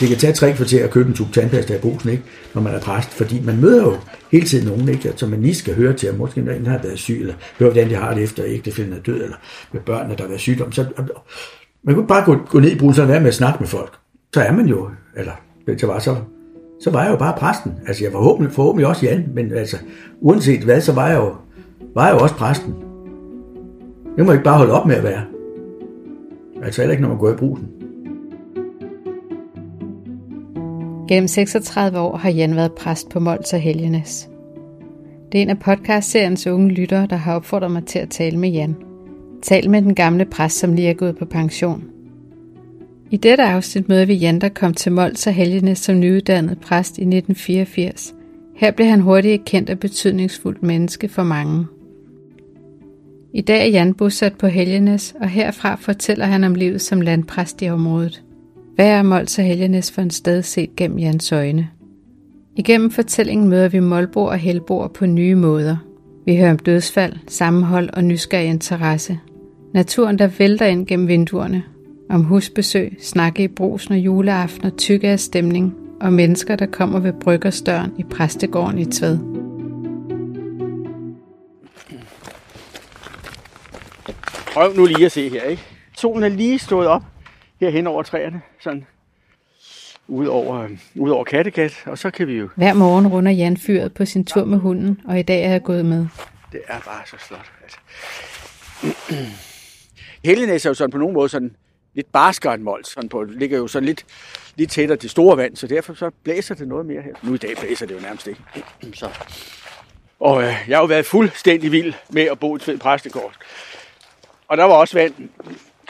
det kan tage tre kvarter at købe en tube tandpasta i brusen, ikke? når man er præst, fordi man møder jo hele tiden nogen, ikke? som man lige skal høre til, at måske en har været syg, eller høre, hvordan de har det efter ægtefælden er død, eller med børnene, der har været sygdom. Så, man kunne bare gå, gå ned i brusen og være med at snakke med folk. Så er man jo, eller det var så, så var jeg jo bare præsten. Altså jeg var forhåbentlig, forhåbentlig også Jan, men altså uanset hvad, så var jeg jo, var jeg jo også præsten. Det må ikke bare holde op med at være. Altså heller ikke, når man går i brusen. Gennem 36 år har Jan været præst på Mols og Helgenes. Det er en af podcastseriens unge lyttere, der har opfordret mig til at tale med Jan. Tal med den gamle præst, som lige er gået på pension. I dette afsnit møder vi Jan, der kom til Mols og Helgenes som nyuddannet præst i 1984. Her blev han hurtigt et kendt og betydningsfuldt menneske for mange. I dag er Jan bosat på Helgenes, og herfra fortæller han om livet som landpræst i området. Hver er Mols og Helgenes for en sted set gennem Jans øjne? Igennem fortællingen møder vi Molbo og Helboer på nye måder. Vi hører om dødsfald, sammenhold og nysgerrig interesse. Naturen, der vælter ind gennem vinduerne. Om husbesøg, snakke i brusen og juleaften og tykke af stemning. Og mennesker, der kommer ved bryggerstøren i præstegården i Tved. Prøv nu lige at se her, ikke? Solen er lige stået op her hen over træerne, sådan ud over, ud over Kattegat, og så kan vi jo... Hver morgen runder Jan fyret på sin tur med hunden, og i dag er jeg gået med. Det er bare så flot. Altså. Hellenæs er jo sådan på nogen måde sådan lidt barskere end Mols. Sådan på, ligger jo sådan lidt, lidt tættere til store vand, så derfor så blæser det noget mere her. Nu i dag blæser det jo nærmest ikke. så. Og øh, jeg har jo været fuldstændig vild med at bo i Tved Præstegård. Og der var også vand,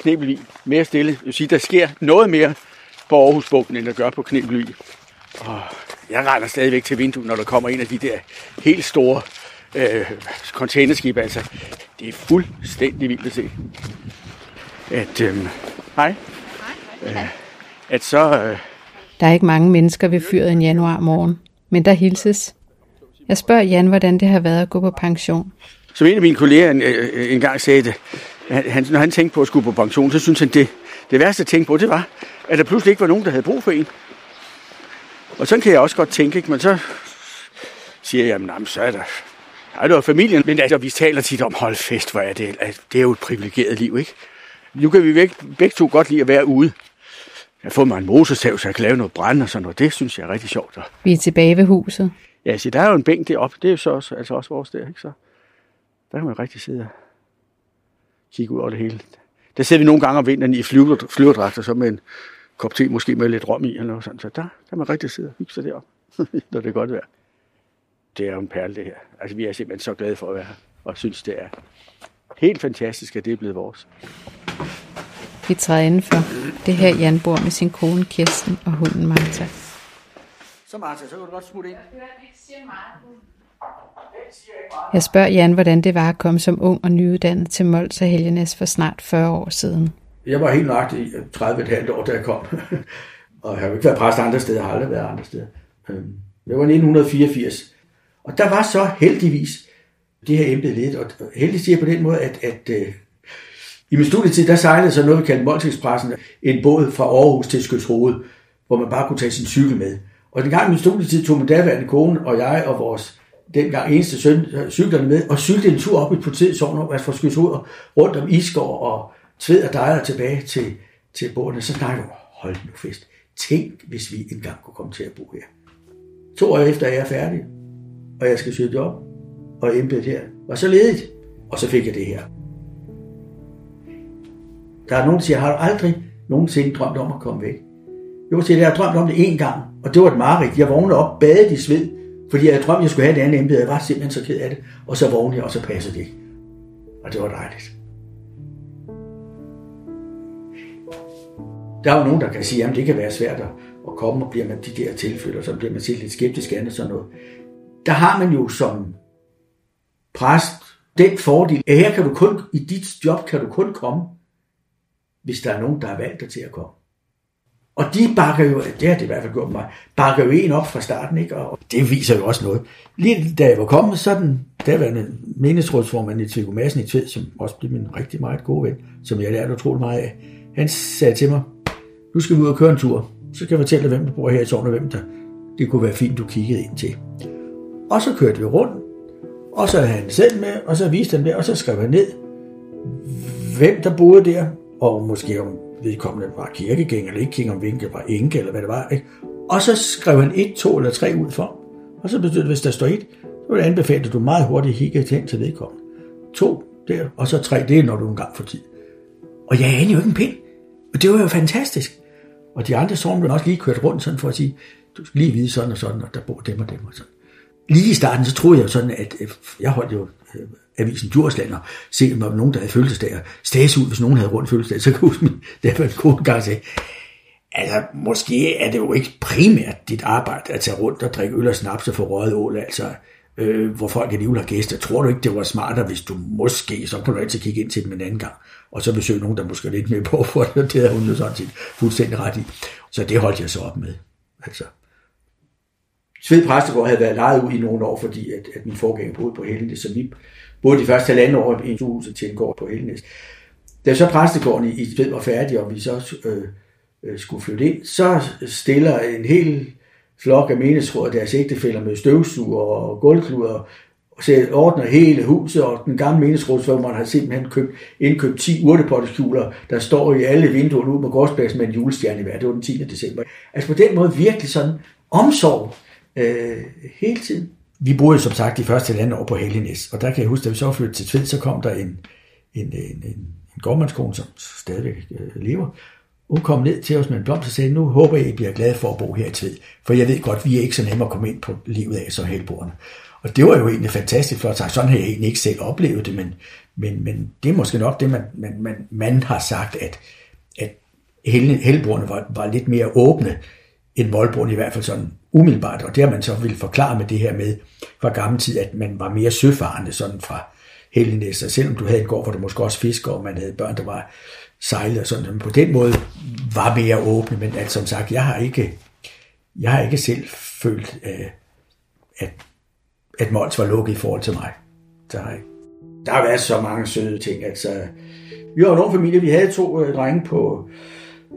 Knebelvig, mere stille. Jeg vil sige, der sker noget mere på Aarhusbugten, end der gør på Knebelvig. Og jeg regner stadigvæk til vinduet, når der kommer en af de der helt store øh, containerskib. Altså, det er fuldstændig vildt at se. At, øh, hej. Øh, at så... Øh, der er ikke mange mennesker ved fyret en januar morgen, men der hilses. Jeg spørger Jan, hvordan det har været at gå på pension. Som en af mine kolleger en, øh, en gang sagde det, han, når han tænkte på at skulle på pension, så synes han, det, det værste at tænke på, det var, at der pludselig ikke var nogen, der havde brug for en. Og sådan kan jeg også godt tænke, ikke? men så siger jeg, jamen, så er der, er det jo familien, men altså, vi taler tit om, hold fest, hvor er det, det er jo et privilegeret liv, ikke? Nu kan vi begge, begge to godt lide at være ude. Jeg har fået mig en motorsav, så jeg kan lave noget brand og sådan noget. Det synes jeg er rigtig sjovt. Vi er tilbage ved huset. Ja, så der er jo en bænk deroppe. Det er jo så også, altså også vores der, ikke så? Der kan man rigtig sidde og kigge ud over det hele. Der sidder vi nogle gange om vinteren i flyverdragter, så med en kop te, måske med lidt rom i, eller noget sådan. Så der kan man rigtig sidde og hygge sig deroppe, når det er godt vejr. Det er jo en perle, det her. Altså, vi er simpelthen så glade for at være her, og synes, det er helt fantastisk, at det er blevet vores. Vi træder indenfor. Det her Jan bor med sin kone Kirsten og hunden Martha. Så Martha, så kan du godt smutte ind. Jeg spørger Jan, hvordan det var at komme som ung og nyuddannet til Mols og Helgenæs for snart 40 år siden. Jeg var helt nøjagtig i 30,5 år, da jeg kom. og jeg har jo ikke været præst andre steder, jeg har aldrig været andre steder. Øhm, det var 1984. Og der var så heldigvis det her embede lidt, og heldigvis siger på den måde, at, at uh, i min studietid, der sejlede så noget, vi kaldte Moltekspressen, en båd fra Aarhus til Skødshoved, hvor man bare kunne tage sin cykel med. Og den gang i min studietid tog min daværende kone og jeg og vores dengang eneste søn øh, cyklerne med, og cyklede en tur op i politiet sovn, altså fra Skødshoved, rundt om Isgård og Tved og Dejer tilbage til, til bordene. Så snakkede jeg, hold nu fest. Tænk, hvis vi engang kunne komme til at bo her. To år efter er jeg færdig, og jeg skal søge job, og embedet her var så ledigt. Og så fik jeg det her. Der er nogen, der siger, har du aldrig nogensinde drømt om at komme væk? Jo, siger jeg har drømt om det en gang, og det var et mareridt. Jeg vågnede op, badet i sved, fordi jeg drømte, jeg skulle have et andet embede. Jeg var simpelthen så ked af det. Og så vågnede jeg, og så passede det ikke. Og det var dejligt. Der er jo nogen, der kan sige, at det kan være svært at komme, og bliver man de der tilfælde, og så bliver man selv lidt skeptisk andet og sådan noget. Der har man jo som præst den fordel, at her kan du kun, i dit job kan du kun komme, hvis der er nogen, der har valgt dig til at komme. Og de bakker jo, det har det i hvert fald gjort mig, bakker jo en op fra starten, ikke? og det viser jo også noget. Lige da jeg var kommet, så den daværende meningsrådsformand i Tvigo Madsen i Tved, som også blev min rigtig meget gode ven, som jeg lærte utrolig meget af, han sagde til mig, du skal ud og køre en tur. så kan jeg fortælle dig, hvem der bor her i tårnet, hvem der det kunne være fint, du kiggede ind til. Og så kørte vi rundt, og så havde han selv med, og så viste han med, og så skrev han ned, hvem der boede der, og måske om vedkommende var kirkegænger eller ikke king, om vinkel var enke, eller hvad det var. Ikke? Og så skrev han et, to eller tre ud for. Og så betyder det, hvis der står et, så vil jeg anbefale, at du meget hurtigt hikker hen til vedkommende. To der, og så tre, det er når du en gang får tid. Og jeg anede jo ikke en pind. Og det var jo fantastisk. Og de andre sovn blev også lige kørt rundt sådan for at sige, du skal lige vide sådan og sådan, og der bor dem og dem og sådan. Lige i starten, så troede jeg jo sådan, at jeg holdt jo øh, avisen Djursland og se, om der var nogen, der havde fødselsdag, og ud, hvis nogen havde rundt fødselsdag, så kunne jeg huske, det var en kone gang sagde, altså, måske er det jo ikke primært dit arbejde at tage rundt og drikke øl og snaps og få røget ål, altså, øh, hvor folk alligevel har gæster. Tror du ikke, det var smartere, hvis du måske, så kunne du altid kigge ind til dem en anden gang, og så besøge nogen, der måske er lidt mere på, for det havde hun jo sådan set fuldstændig ret i. Så det holdt jeg så op med. Altså. Sved Præstegård havde været lejet ud i nogle år, fordi at, at min forgænger boede på Hellenes, så vi både de første halvandet år i huset hus til en gård på Hellenes. Da så præstegården i, i Sved var færdig, og vi så øh, øh, skulle flytte ind, så stiller en hel flok af menighedsråd deres ægtefælder med støvsuger og gulvkluder, og så ordner hele huset, og den gamle menighedsrådsformand har simpelthen købt, indkøbt 10 urtepotteskjuler, der står i alle vinduerne ud på gårdspladsen med en julestjerne i hver. Det var den 10. december. Altså på den måde virkelig sådan omsorg øh, hele tiden. Vi boede som sagt de første lande år på Helgenæs, og der kan jeg huske, da vi så flyttede til Tved, så kom der en, en, en, en, en gårdmandskone, som stadigvæk øh, lever, hun kom ned til os med en blomst og sagde, nu håber jeg, I bliver glade for at bo her i Tved, for jeg ved godt, vi er ikke så nemme at komme ind på livet af som helboerne. Og det var jo egentlig fantastisk flot sagt. Sådan har jeg egentlig ikke selv oplevet det, men, men, men det er måske nok det, man, man, man, man har sagt, at, at helbrugerne var, var lidt mere åbne en voldbordene, i hvert fald sådan umiddelbart. Og det har man så vil forklare med det her med fra gammel tid, at man var mere søfarende sådan fra Hellenæs. Og selvom du havde en gård, hvor du måske også fisker, og man havde børn, der var sejlet og sådan, men på den måde var mere åbne. Men at, som sagt, jeg har ikke, jeg har ikke selv følt, øh, at at Mols var lukket i forhold til mig. Der har, der har været så mange søde ting. Altså, vi var nogle familie, vi havde to øh, drenge på,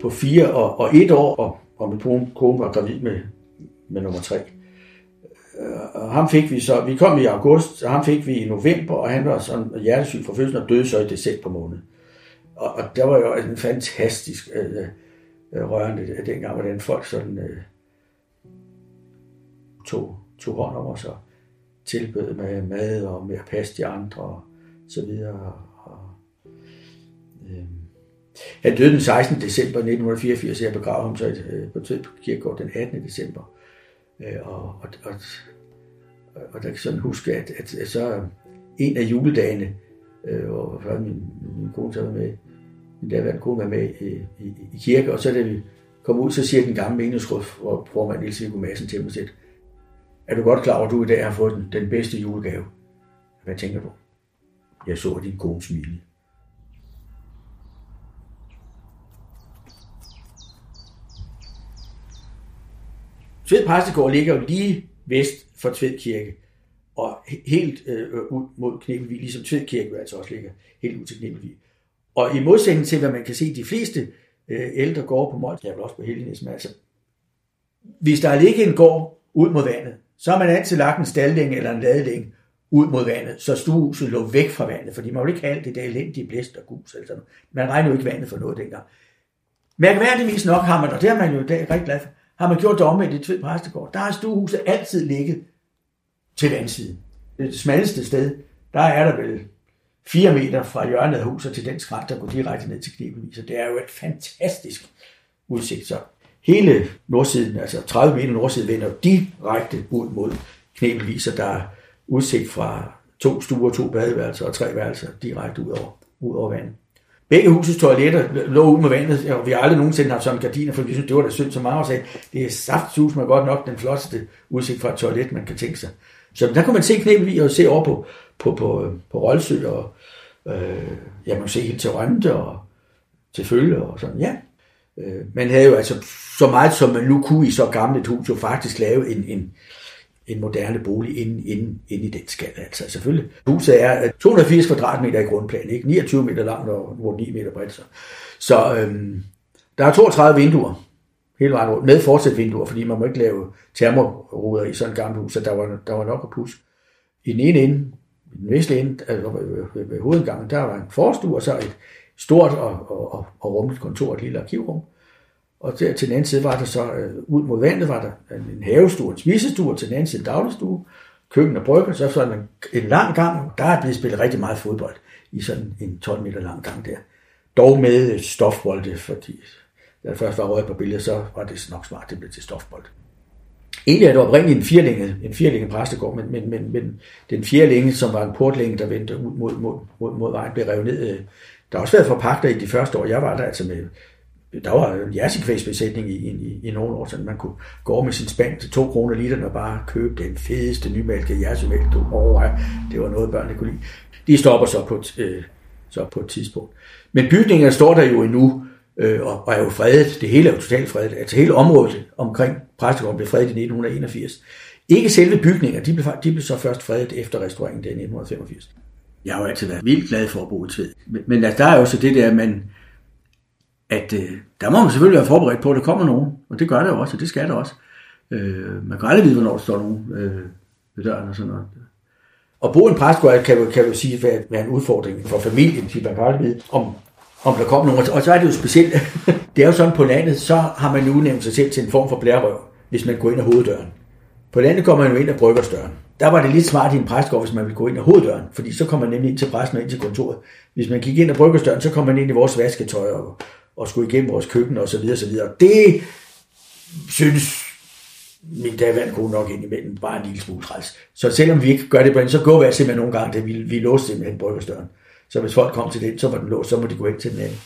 på fire og, og et år, og, og min kone var gravid med, med nummer tre. Øh, og ham fik vi så, vi kom i august, og ham fik vi i november, og han var sådan hjertesyg fra fødslen og døde så i december måned. Og, og der var jo en fantastisk øh, øh, rørende øh, dengang, hvordan folk sådan øh, tog, tog hånd om os og, tilbød med mad og med at passe de andre og så videre. Og, øh, han døde den 16. december 1984, jeg begravede ham så øh, på Tød Kirkegård den 18. december. Øh, og, og, og, og der kan sådan huske, at, at, at så en af juledagene, øh, hvor før min, min kone så var med, min daværende kone var med i, i, i kirke, og så da vi kom ud, så siger den gamle menighedsråd, hvor formand Niels Viggo Madsen til mig, er du godt klar over, at du i dag har fået den, den bedste julegave? Hvad tænker du? Jeg så din kone smile. Tved Præstegård ligger jo lige vest for Tved Kirke, og helt øh, ud mod Knebelvig, ligesom Tved Kirke altså også ligger helt ud til Knebelvig. Og i modsætning til, hvad man kan se, de fleste øh, ældre går på Mols, jeg er også på Helgenæs, men altså, hvis der ligger en gård ud mod vandet, så har man altid lagt en stalding eller en ladeling ud mod vandet, så stuehuset lå væk fra vandet, fordi man ville ikke have alt det der elendige blæst og gus. Altså. Man regner jo ikke vandet for noget dengang. Mærkværdigvis nok har man, og det er man jo i dag rigtig glad for, har man gjort det omvendt i Tved Præstegård. Der har stuehuset altid ligget til vandsiden. Det smalleste sted, der er der vel 4 meter fra hjørnet af huset til den skrænt, der går direkte ned til Knebelvis. det er jo et fantastisk udsigt. Så hele nordsiden, altså 30 meter nordside, vender direkte ud mod Knibevis, der er udsigt fra to stuer, to badeværelser og tre værelser direkte ud over, ud over vandet. Begge husets toiletter lå ud med vandet, og vi har aldrig nogensinde haft sådan gardiner, for vi synes, det var da synd, så meget sagde, det er saftsus, med godt nok den flotteste udsigt fra et toilet, man kan tænke sig. Så der kunne man se Knebelvis og se over på, på, på, øh, på Rolsø, og øh, ja, man kunne se helt til Rønte og til Følge og sådan, ja. Øh, man havde jo altså så meget, som man nu kunne i så gammelt et hus, jo faktisk lave en, en, en moderne bolig inde, inde, inde i den skal. Altså selvfølgelig. Huset er øh, 280 kvadratmeter i grundplan, ikke? 29 meter langt og 9 meter bredt. Så, så øhm, der er 32 vinduer hele vejen rundt, med fortsætvinduer, fordi man må ikke lave termoruder i sådan et gammelt hus, så der var, der var nok at pusse. I den ene ende, i den vestlige ende, altså ved, ved hovedgangen, der var en forstue, og så et stort og, og, og, og rummeligt kontor, et lille arkivrum. Og der, til den anden side var der så, øh, ud mod vandet var der en havestue, en spisestue, og til den anden side en dagligstue, køkken og brygge, så sådan en, en lang gang, der er blevet spillet rigtig meget fodbold i sådan en 12 meter lang gang der. Dog med øh, stofbolde, fordi da jeg først var røget på billedet, så var det nok smart, det blev til stofbold. Egentlig er det oprindeligt en firlænge, en firlænge præstegård, men, men, men, men den firlænge, som var en portlænge, der vendte ud mod, mod, mod, mod vejen, blev revet ned. Øh, der har også været forpagter i de første år, jeg var der, altså med, der var en jersikvægsbesætning i, i, i nogle år, så man kunne gå over med sin spand til to kroner liter og bare købe den fedeste nymælkede jersimælk, du over. Det var noget, børnene kunne lide. De stopper så på, øh, så på et tidspunkt. Men bygningen står der jo endnu, øh, og, og er jo fredet. Det hele er jo totalt fredet. Altså hele området omkring Præstegården blev fredet i 1981. Ikke selve bygninger, de blev, de blev så først fredet efter restaureringen i 1985. Jeg har jo altid været vildt glad for at bo i Tved. Men, men altså, der er jo så det der, man, at øh, der må man selvfølgelig være forberedt på, at der kommer nogen. Og det gør der jo også, og det skal der også. Øh, man kan aldrig vide, hvornår der står nogen øh, ved døren og sådan noget. Og bo en præstgård kan, kan du sige være, være en udfordring for familien, fordi man kan aldrig vide, om, om der kommer nogen. Og så er det jo specielt, det er jo sådan på landet, så har man jo udnævnt sig selv til en form for blærerøv, hvis man går ind ad hoveddøren. På landet kommer man jo ind ad bryggersdøren. Der var det lidt smart i en præstgård, hvis man ville gå ind ad hoveddøren, fordi så kommer man nemlig ind til præsten og ind til kontoret. Hvis man gik ind ad bryggersdøren, så kom man ind i vores vasketøj og, og skulle igennem vores køkken og så videre, så videre. Det synes min daværende kone nok indimellem bare en lille smule træls. Så selvom vi ikke gør det på den, så går vi simpelthen nogle gange, at vi, vi låste simpelthen bryggersdøren. Så hvis folk kom til den, så var den låst, så må de gå ind til den anden.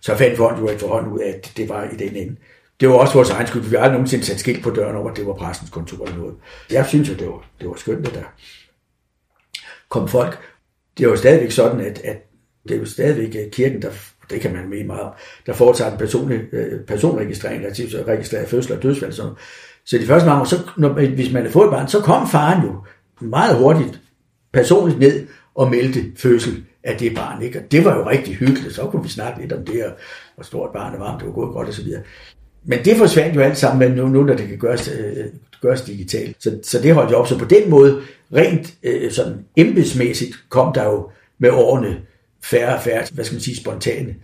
Så fandt folk jo efterhånden ud af, at det var i den ende. Det var også vores egen skyld. Vi har aldrig nogensinde sat skilt på døren over, at det var præstens kontor eller noget. Jeg synes jo, det var, det var skønt, at der kom folk. Det er jo stadigvæk sådan, at, at det er jo stadigvæk øh, kirken, der, det kan man mene meget om, der foretager en personlig, øh, personregistrering, altså registrerer fødsel og dødsfald. Sådan. Så de første mange år, så, når, hvis man har fået et barn, så kom faren jo meget hurtigt personligt ned og meldte fødsel af det barn. Ikke? Og det var jo rigtig hyggeligt. Så kunne vi snakke lidt om det, og hvor stort barnet var, om det var gået godt osv. Men det forsvandt jo alt sammen nu, nu når det kan gøres, øh, gøres digitalt. Så, så det holdt jo op. Så på den måde, rent øh, sådan embedsmæssigt, kom der jo med årene færre og færre, hvad skal man sige, spontane.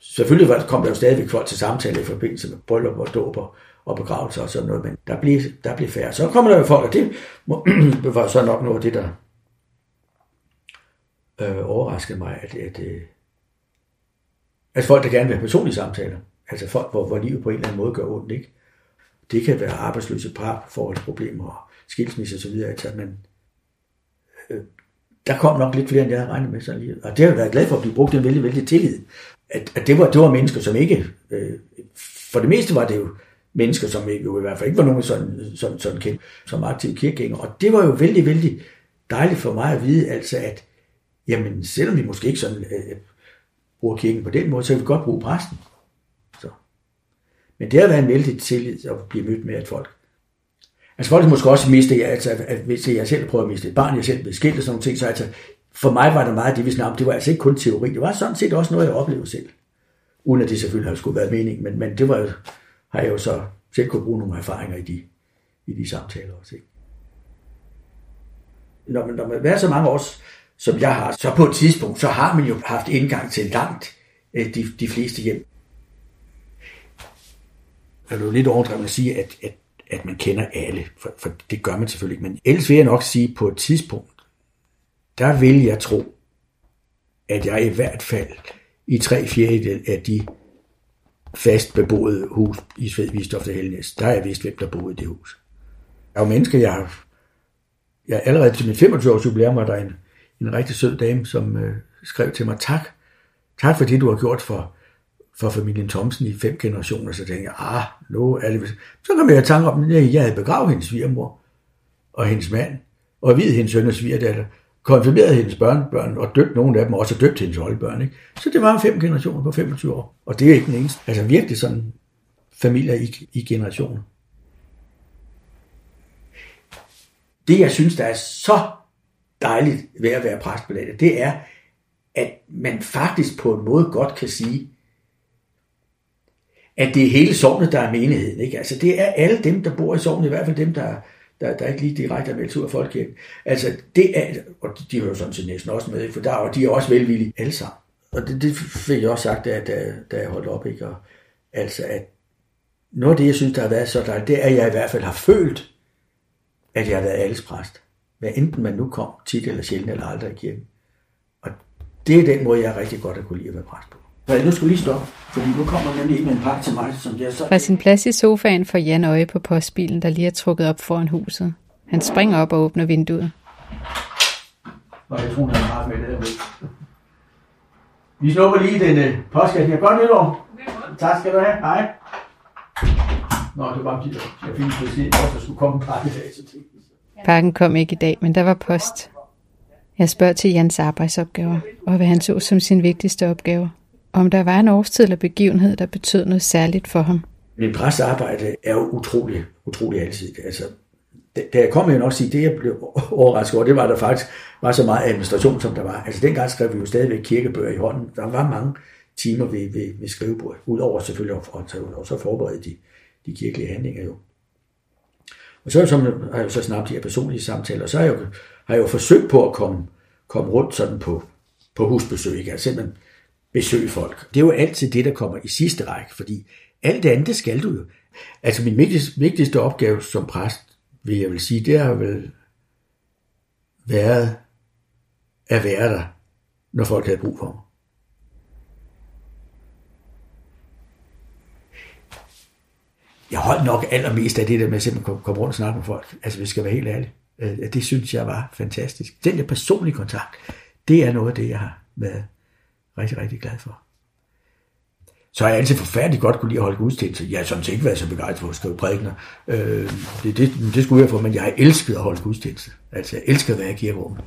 Selvfølgelig var, kom der jo stadigvæk folk til samtale i forbindelse med bryllup og dåber og begravelser og sådan noget, men der blev, der blev færre. Så kommer der jo folk, og det var så nok noget af det, der øh, overraskede mig, at, at, øh, at folk, der gerne vil have personlige samtaler, altså folk, hvor, hvor livet på en eller anden måde gør ondt, ikke? Det kan være arbejdsløse par, forholdsproblemer, skilsmisse osv., altså man, øh, der kom nok lidt flere, end jeg havde regnet med. Sådan lige. Og det har jeg været glad for at blive brugt en vældig, vældig tillid. At, at det, var, det var mennesker, som ikke... Øh, for det meste var det jo mennesker, som ikke, jo i hvert fald ikke var nogen sådan, sådan, sådan kendt som aktive kirkegængere. Og det var jo vældig, vældig dejligt for mig at vide, altså at, jamen, selvom vi måske ikke sådan øh, bruger kirken på den måde, så kan vi godt bruge præsten. Så. Men det har været en vældig tillid at blive mødt med, at folk Altså folk måske også miste, altså, at hvis jeg selv prøver at miste et barn, jeg selv blev skilt og sådan nogle ting, så altså, for mig var der meget det, vi snakkede om. Det var altså ikke kun teori, det var sådan set også noget, jeg oplevede selv. Uden at det selvfølgelig har skulle være mening, men, men det var jo, har jeg jo så selv kunne bruge nogle erfaringer i de, i de samtaler også. Ikke? Når man, når man været så mange år, som jeg har, så på et tidspunkt, så har man jo haft indgang til langt øh, de, de fleste hjem. Jeg er jo lidt overdrevet at sige, at, at at man kender alle, for, for det gør man selvfølgelig ikke. Men ellers vil jeg nok sige, på et tidspunkt, der vil jeg tro, at jeg i hvert fald i tre fjerde af de fast beboede hus i Svedvistoft og Helnes, der har jeg vidst, hvem der boede i det hus. Der er jo mennesker, jeg har... Jeg allerede til min 25-års jubilæum var der en, en rigtig sød dame, som øh, skrev til mig, tak, tak for det, du har gjort for, for familien Thomsen i fem generationer, så tænkte jeg, ah, nu er det... Så kom jeg i tanke om, at jeg havde begravet hendes svigermor og hendes mand, og videt hendes søn og svigerdatter, konfirmeret hendes børnebørn, og døbt nogle af dem, og også døbt hendes oldebørn. Ikke? Så det var fem generationer på 25 år, og det er ikke den eneste. Altså virkelig sådan familier i, i generationer. Det, jeg synes, der er så dejligt ved at være præst på landet, det er, at man faktisk på en måde godt kan sige, at det er hele sovnet, der er menigheden. Ikke? Altså, det er alle dem, der bor i sovnet, i hvert fald dem, der, der, der ikke lige direkte er meldt ud af folkekirken. Altså, det er, og de de jo sådan set næsten også med, for der, og de er også velvillige alle sammen. Og det, det fik jeg også sagt, da, da, da jeg holdt op, ikke? Og, altså, at noget af det, jeg synes, der har været så dejligt, det er, at jeg i hvert fald har følt, at jeg har været alles præst. Hvad enten man nu kom tit eller sjældent eller aldrig i kirken. Og det er den måde, jeg rigtig godt har kunne lide at være præst på. Så nu skal lige stoppe, fordi nu kommer nemlig med en pakke til mig, som jeg så... Fra sin plads i sofaen får Jan øje på postbilen, der lige er trukket op foran huset. Han springer op og åbner vinduet. Og jeg tror, han har med det her med. Vi snupper lige den uh, postkasse. Jeg godt nytår. Tak skal du have. Hej. Nå, det var bare fordi, jeg fik en besked, at der skulle komme en pakke i dag. Så Pakken kom ikke i dag, men der var post. Jeg spørger til Jans arbejdsopgaver, og hvad han så som sin vigtigste opgave. Om der var en årstid eller begivenhed, der betød noget særligt for ham. Min præstearbejde er jo utrolig, utrolig altid. Altså, da jeg kom, jeg nok sige, det jeg blev overrasket over, det var, at der faktisk var så meget administration, som der var. Altså dengang skrev vi jo stadigvæk kirkebøger i hånden. Der var mange timer ved, ved, ved skrivebordet, udover selvfølgelig at tage ud, og så forberede de, de kirkelige handlinger jo. Og så, så har jeg jo så snappet de her personlige samtaler, og så har jeg jo, har jeg jo forsøgt på at komme, komme rundt sådan på, på husbesøg, ikke? altså simpelthen besøge folk. Det er jo altid det, der kommer i sidste række, fordi alt det andet, det skal du jo. Altså min vigtigste, vigtigste opgave som præst, vil jeg vil sige, det har vel været at være der, når folk havde brug for mig. Jeg holdt nok allermest af det der med at simpelthen komme rundt og snakke med folk. Altså, vi skal være helt ærlige. Øh, det synes jeg var fantastisk. Den der personlige kontakt, det er noget af det, jeg har været rigtig, rigtig glad for. Så har jeg altid forfærdeligt godt kunne lide at holde gudstjenester. Jeg har sådan set ikke været så begejstret for at skrive prædikner. Øh, det, det, det skulle jeg for, men jeg har elsket at holde gudstjenester. Altså, jeg elsker at være i kirkerummet.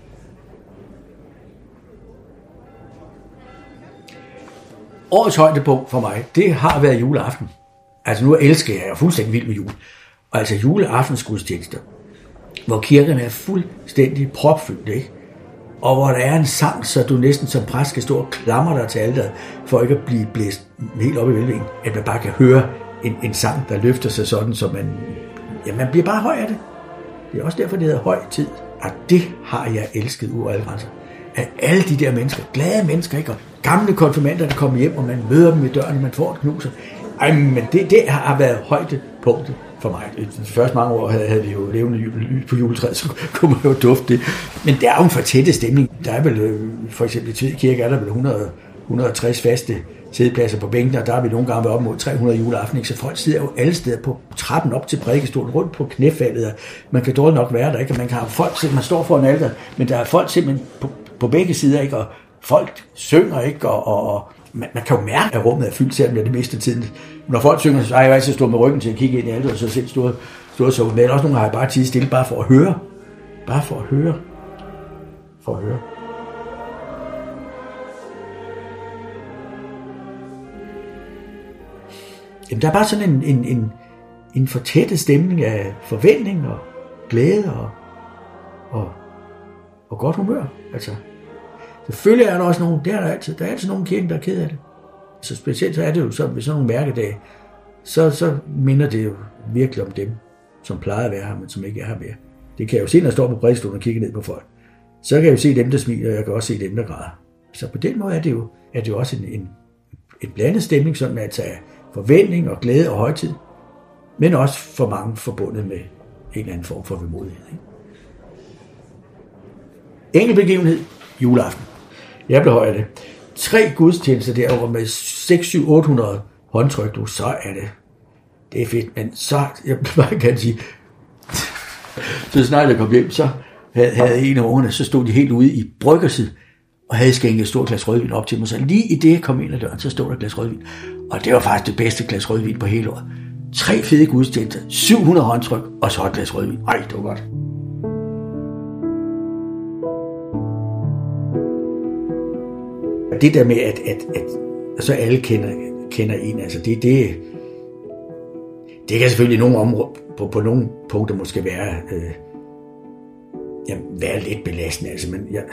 Årets højdepunkt for mig, det har været juleaften. Altså nu elsker jeg, jeg er fuldstændig vild med jul. Og altså juleaftensgudstjenester, hvor kirken er fuldstændig propfyldt, ikke? Og hvor der er en sang, så du næsten som præst skal stå og klamre dig til alteret, for ikke at blive blæst helt op i vælvingen. At man bare kan høre en, en sang, der løfter sig sådan, så man, ja, man bliver bare høj af det. Det er også derfor, det hedder høj tid. Og det har jeg elsket ud af alle grænser. At alle de der mennesker, glade mennesker, ikke? Og gamle konfirmander, der kommer hjem, og man møder dem i døren, og man får et knuser. Ej, men det, det har været punktet for mig. De første mange år havde, havde vi jo levende lys på juletræet, så kunne man jo dufte det. Men der er jo en for tætte stemning. Der er vel, øh, for eksempel i Tved Kirke, er der vel 100, 160 faste sædepladser på bænken, og der er vi nogle gange været op mod 300 juleaften, ikke? så folk sidder jo alle steder på trappen op til prædikestolen, rundt på knæfaldet, og man kan dårligt nok være der, ikke? Og man kan have folk, man står for en alter, men der er folk simpelthen på, på begge sider, ikke? og folk synger, ikke? Og, og, og man, man kan jo mærke, at rummet er fyldt, selvom det er det meste af tiden. Når folk synger, så har jeg altid stået med ryggen til at kigge ind i alt, og så selv stået, stået så men også nogle har jeg bare tid stille, bare for at høre. Bare for at høre. For at høre. Jamen, der er bare sådan en, en, en, en fortættet stemning af forventning og glæde og, og, og godt humør. Altså, selvfølgelig er der også nogen, der er der altid, der er altid nogen kirken, der er ked af det. Så specielt så er det jo sådan, ved sådan nogle mærkedage, så, så minder det jo virkelig om dem, som plejer at være her, men som ikke er her mere. Det kan jeg jo se, når jeg står på prædikestolen og kigger ned på folk. Så kan jeg jo se dem, der smiler, og jeg kan også se dem, der græder. Så på den måde er det jo, er det jo også en, en, en blandet stemning, sådan at tage forventning og glæde og højtid, men også for mange forbundet med en eller anden form for vemodighed. Ikke? Enkel begivenhed, juleaften. Jeg blev høj af det. Tre gudstjenester derovre med 6, 7, 800 håndtryk, du, så er det. Det er fedt, men så, jeg bare kan sige, så snart jeg kom hjem, så havde, havde en af ungerne, så stod de helt ude i bryggersid, og havde skænket et stort glas rødvin op til mig. Så lige i det, jeg kom ind ad døren, så stod der et glas rødvin. Og det var faktisk det bedste glas rødvin på hele året. Tre fede gudstjenester, 700 håndtryk, og så et glas rødvin. Ej, det var godt. Det der med, at, at, at så alle kender, kender en, altså det, det, det kan selvfølgelig nogle områder, på, på nogle punkter måske være, øh, jamen, være lidt belastende, altså, men jeg,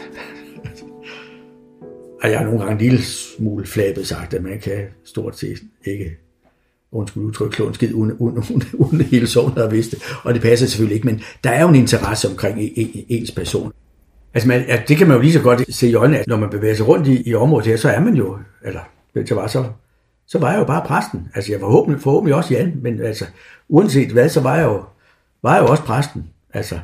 og jeg har nogle gange en lille smule flabet sagt, at man kan stort set ikke undskyld udtryk, klog en skid, uden, uden, uden, uden hele sovnet har vidst det. Og det passer selvfølgelig ikke, men der er jo en interesse omkring e, e, ens person. Altså, man, ja, det kan man jo lige så godt se i øjnene, at når man bevæger sig rundt i, i området her, så er man jo, eller så var, så, så var jeg jo bare præsten. Altså, jeg var forhåbentlig, forhåbentlig også Jan, men altså, uanset hvad, så var jeg jo, var jeg jo også præsten. Altså,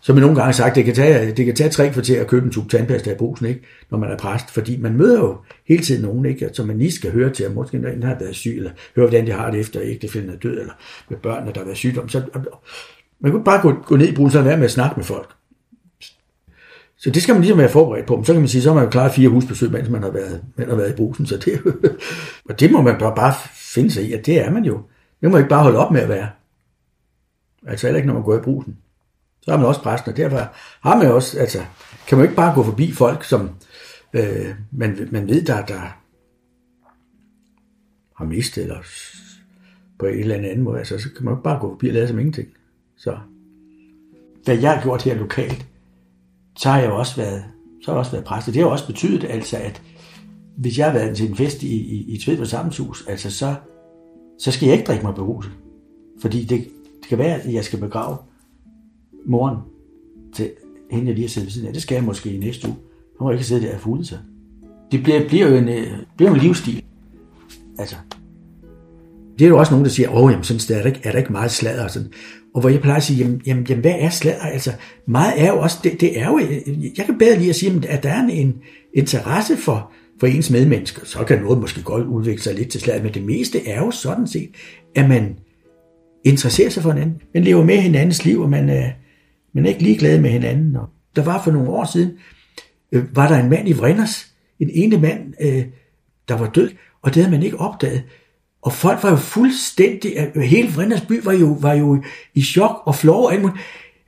som jeg nogle gange har sagt, det kan tage, det kan tage tre kvarter at købe en tube tandpasta i brusen, ikke? når man er præst, fordi man møder jo hele tiden nogen, ikke? som man lige skal høre til, at måske en har været syg, eller høre, hvordan de har det efter ægtefælden er død, eller med børn, der har været sygdom. Så, man kunne bare gå, gå ned i brusen og være med at snakke med folk. Så det skal man ligesom være forberedt på. Så kan man sige, så har man jo klaret fire husbesøg, mens man har været, man har været i brusen. Så det, og det må man bare, bare finde sig i, at det er man jo. Det må man ikke bare holde op med at være. Altså heller ikke, når man går i brusen. Så er man også præsten, og derfor har man også, altså, kan man ikke bare gå forbi folk, som øh, man, man ved, der, der har mistet, eller på en eller anden måde, altså, så kan man ikke bare gå forbi og lade som ingenting. Så hvad jeg har gjort her lokalt, så har jeg jo også været, så har jeg også været præst. Det har jo også betydet, altså, at hvis jeg har været til en fest i, i, i Tvedborg Sammenshus, altså så, så skal jeg ikke drikke mig beruset. Fordi det, det kan være, at jeg skal begrave moren til hende, jeg lige har siddet ved siden af. Det skal jeg måske i næste uge. Nu må jeg ikke sidde der og fulde sig. Det bliver, bliver jo en, øh, bliver en livsstil. Altså, det er jo også nogen, der siger, åh, jamen, sådan er der ikke, er der ikke meget sladder. Og, sådan og hvor jeg plejer at sige, jamen, jamen, jamen hvad er sladder? Altså, meget er jo også, det, det er jo, øh, øh, jeg kan bedre lige at sige, at der er en, en interesse for, for ens medmennesker. Så kan noget måske godt udvikle sig lidt til sladder, men det meste er jo sådan set, at man interesserer sig for hinanden. Man lever med hinandens liv, og man er, man er ikke ligeglad med hinanden. Og der var for nogle år siden, øh, var der en mand i Vrinders, en ene mand, øh, der var død, og det havde man ikke opdaget. Og folk var jo fuldstændig, hele Vrinders by var jo, var jo i chok og flov. Jamen,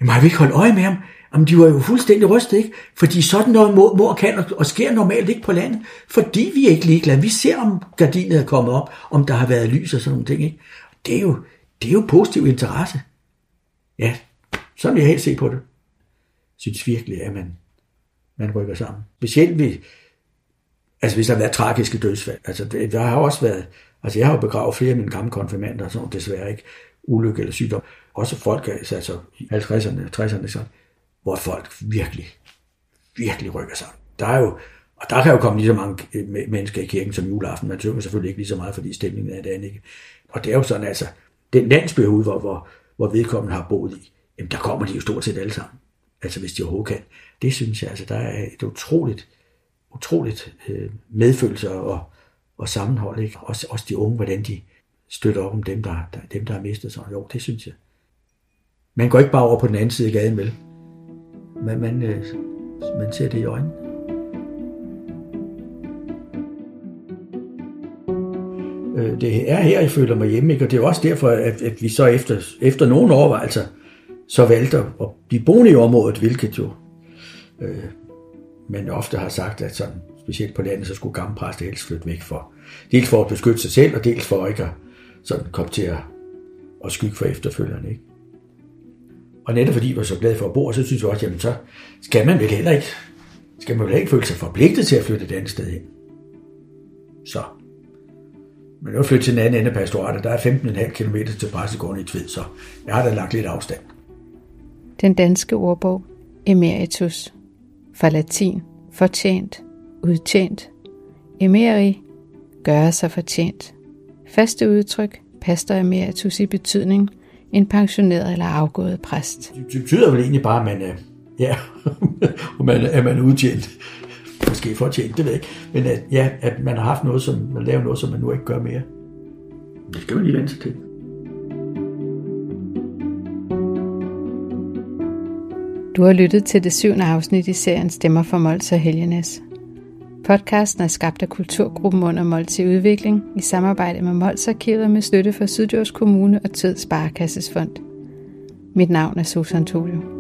har vi ikke holdt øje med ham? Jamen, de var jo fuldstændig rystet, ikke? Fordi sådan noget må, må og kan og, og sker normalt ikke på landet, fordi vi er ikke ligeglade. Vi ser, om gardinet er kommet op, om der har været lys og sådan nogle ting, ikke? Det er jo, det er jo positiv interesse. Ja, sådan vil jeg helt se på det. Jeg synes virkelig, at man, man rykker sammen. Specielt ved, altså hvis der har været tragiske dødsfald. Altså, det, der har også været, altså jeg har jo begravet flere af mine gamle konfirmander, sådan desværre ikke, ulykke eller sygdom. Også folk, altså, altså i 50'erne, 60'erne, sådan, hvor folk virkelig, virkelig rykker sig. Der er jo, og der kan jo komme lige så mange øh, mennesker i kirken som juleaften. Man synger selvfølgelig ikke lige så meget, fordi stemningen er det andet ikke. Og det er jo sådan, altså, den landsby hvor, hvor, hvor vedkommende har boet i, jamen der kommer de jo stort set alle sammen. Altså hvis de overhovedet kan. Det synes jeg, altså der er et utroligt, utroligt øh, medfølelse og, og sammenhold. Ikke? Også, også de unge, hvordan de støtter op om dem, der, der, dem, der har mistet sig. Jo, det synes jeg. Man går ikke bare over på den anden side af gaden, vel? Men man, øh, man ser det i øjnene. Øh, det er her, jeg føler mig hjemme, ikke? og det er også derfor, at, at vi så efter, efter nogle overvejelser, altså, så valgte at blive boende i området, hvilket jo øh, man ofte har sagt, at sådan, specielt på landet, så skulle gamle præster helst flytte væk for. Dels for at beskytte sig selv, og dels for ikke at sådan komme til at, at skygge for efterfølgerne. Ikke? Og netop fordi vi var så glade for at bo, så synes jeg også, jamen så skal man vel heller ikke, skal man vel ikke føle sig forpligtet til at flytte et andet sted hen. Så men nu er til den anden ende af pastoratet. Der er 15,5 km til præstegården i Tved, så jeg har da lagt lidt afstand. Den danske ordbog Emeritus fra latin fortjent, udtjent. Emeri, gøre sig fortjent. Faste udtryk, pastor emeritus i betydning, en pensioneret eller afgået præst. Det betyder vel egentlig bare, at man er, ja, man, er man udtjent måske fortjent, det ved jeg ikke. Men at, ja, at man har haft noget, som man laver noget, som man nu ikke gør mere. Det skal man lige vente til. Du har lyttet til det syvende afsnit i serien Stemmer for Mols og Helgenes. Podcasten er skabt af Kulturgruppen under Mols i Udvikling i samarbejde med Mols Arkivet med støtte fra Syddjurs Kommune og Tød Sparekasses Fond. Mit navn er Susan Tulio.